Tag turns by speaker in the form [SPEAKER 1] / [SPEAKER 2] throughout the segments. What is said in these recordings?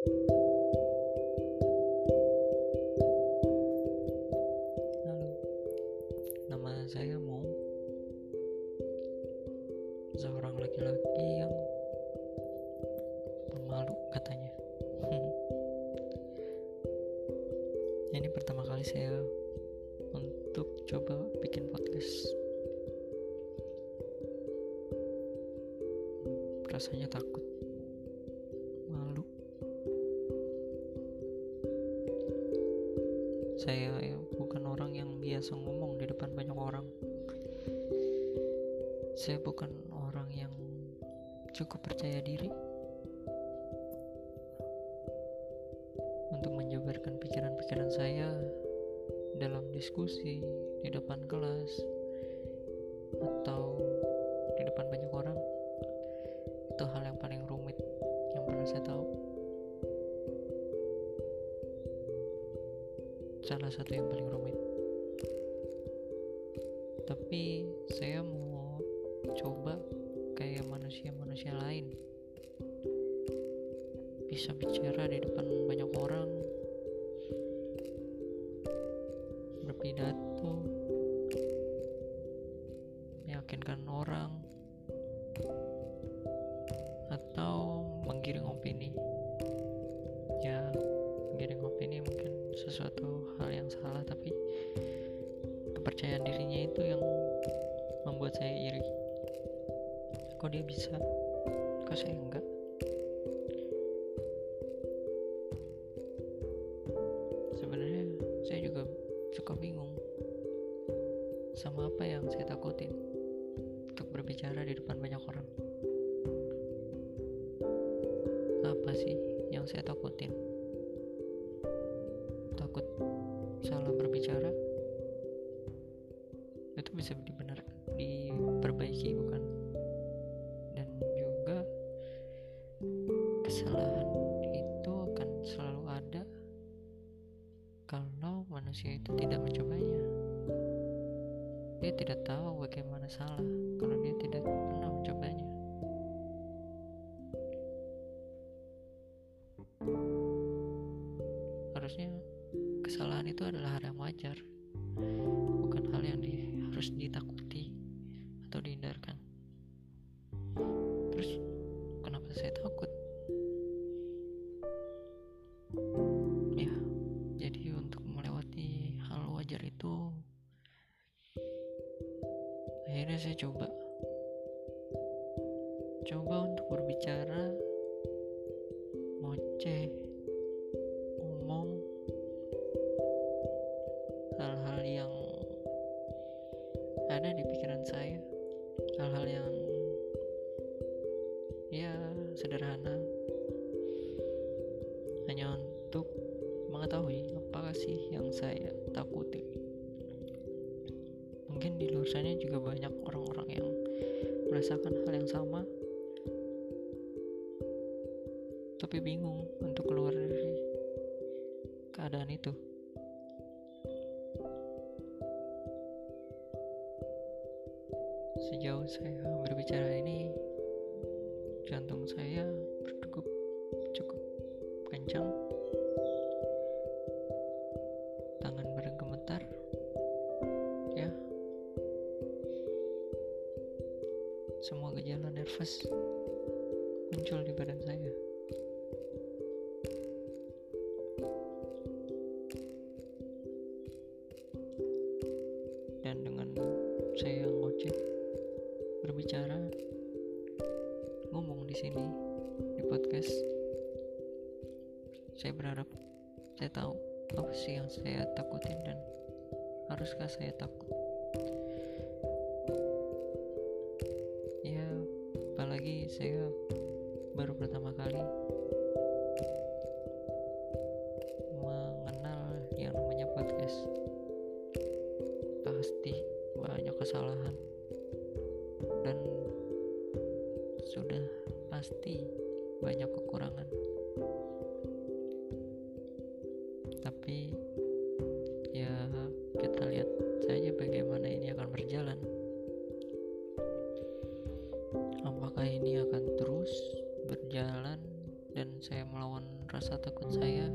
[SPEAKER 1] Halo, nama saya Mo, seorang laki-laki yang pemalu katanya. Ini pertama kali saya untuk coba bikin podcast. Rasanya takut, Saya ya, bukan orang yang biasa ngomong di depan banyak orang. Saya bukan orang yang cukup percaya diri untuk menjabarkan pikiran-pikiran saya dalam diskusi di depan kelas atau di depan banyak orang. Itu hal yang paling rumit yang pernah saya tahu. Salah satu yang paling rumit. Tapi saya mau coba kayak manusia-manusia lain. Bisa bicara di depan banyak orang. Berpidato. Meyakinkan orang saya iri kok dia bisa? Kok saya enggak itu bisa dibenar diperbaiki bukan? Dan juga kesalahan itu akan selalu ada kalau manusia itu tidak mencobanya. Dia tidak tahu bagaimana salah kalau dia tidak pernah mencobanya. Harusnya kesalahan itu adalah hal yang wajar harus ditakuti atau dihindarkan. Terus kenapa saya takut? Ya jadi untuk melewati hal wajar itu akhirnya saya coba. Coba untuk berbicara ngoceh ngomong hal-hal yang ada di pikiran saya. Hal-hal yang ya sederhana. Hanya untuk mengetahui apa sih yang saya takuti. Mungkin di luar sana juga banyak orang-orang yang merasakan hal yang sama. Tapi bingung untuk keluar dari keadaan itu sejauh saya berbicara ini jantung saya berdegup cukup kencang. Tangan bergemetar ya. Semua gejala nervous muncul di badan saya sini di podcast. Saya berharap saya tahu apa sih yang saya takutin dan haruskah saya takut? Ya apalagi saya baru pertama kali banyak kekurangan. Tapi ya kita lihat saja bagaimana ini akan berjalan. Apakah ini akan terus berjalan dan saya melawan rasa takut saya?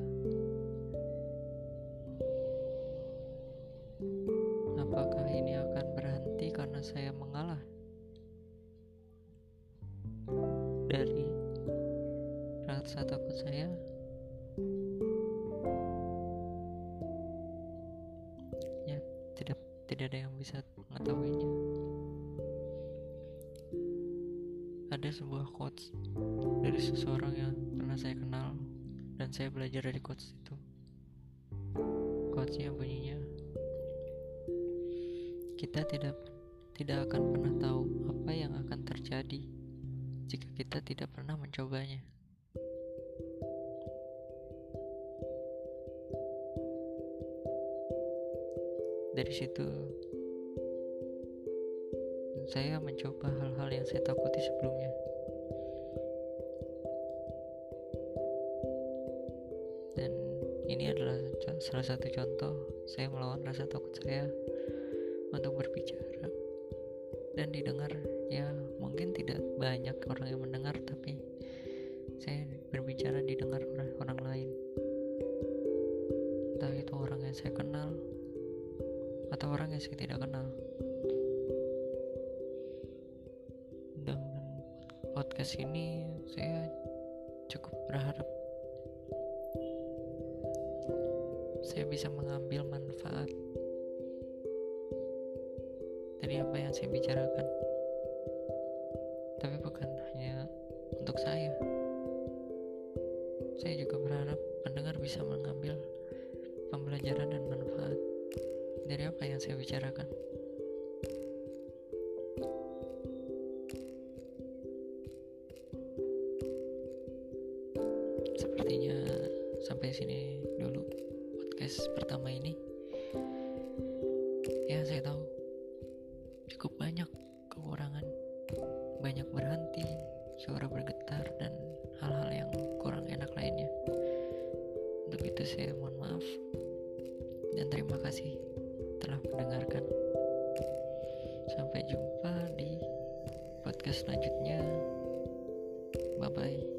[SPEAKER 1] Apakah ini akan berhenti karena saya mengalah? Dari rasa takut saya? Ya tidak tidak ada yang bisa mengetahuinya. Ada sebuah quotes dari seseorang yang pernah saya kenal dan saya belajar dari quotes itu. Quotesnya bunyinya kita tidak tidak akan pernah tahu apa yang akan terjadi jika kita tidak pernah mencobanya. Dari situ saya mencoba hal-hal yang saya takuti sebelumnya. Dan ini adalah salah satu contoh saya melawan rasa takut saya untuk berbicara dan didengar ya mungkin tidak banyak orang yang mendengar podcast ini saya cukup berharap saya bisa mengambil manfaat dari apa yang saya bicarakan. Tapi bukan hanya untuk saya. Saya juga berharap pendengar bisa mengambil pembelajaran dan manfaat dari apa yang saya bicarakan dan terima kasih telah mendengarkan. Sampai jumpa di podcast selanjutnya. Bye bye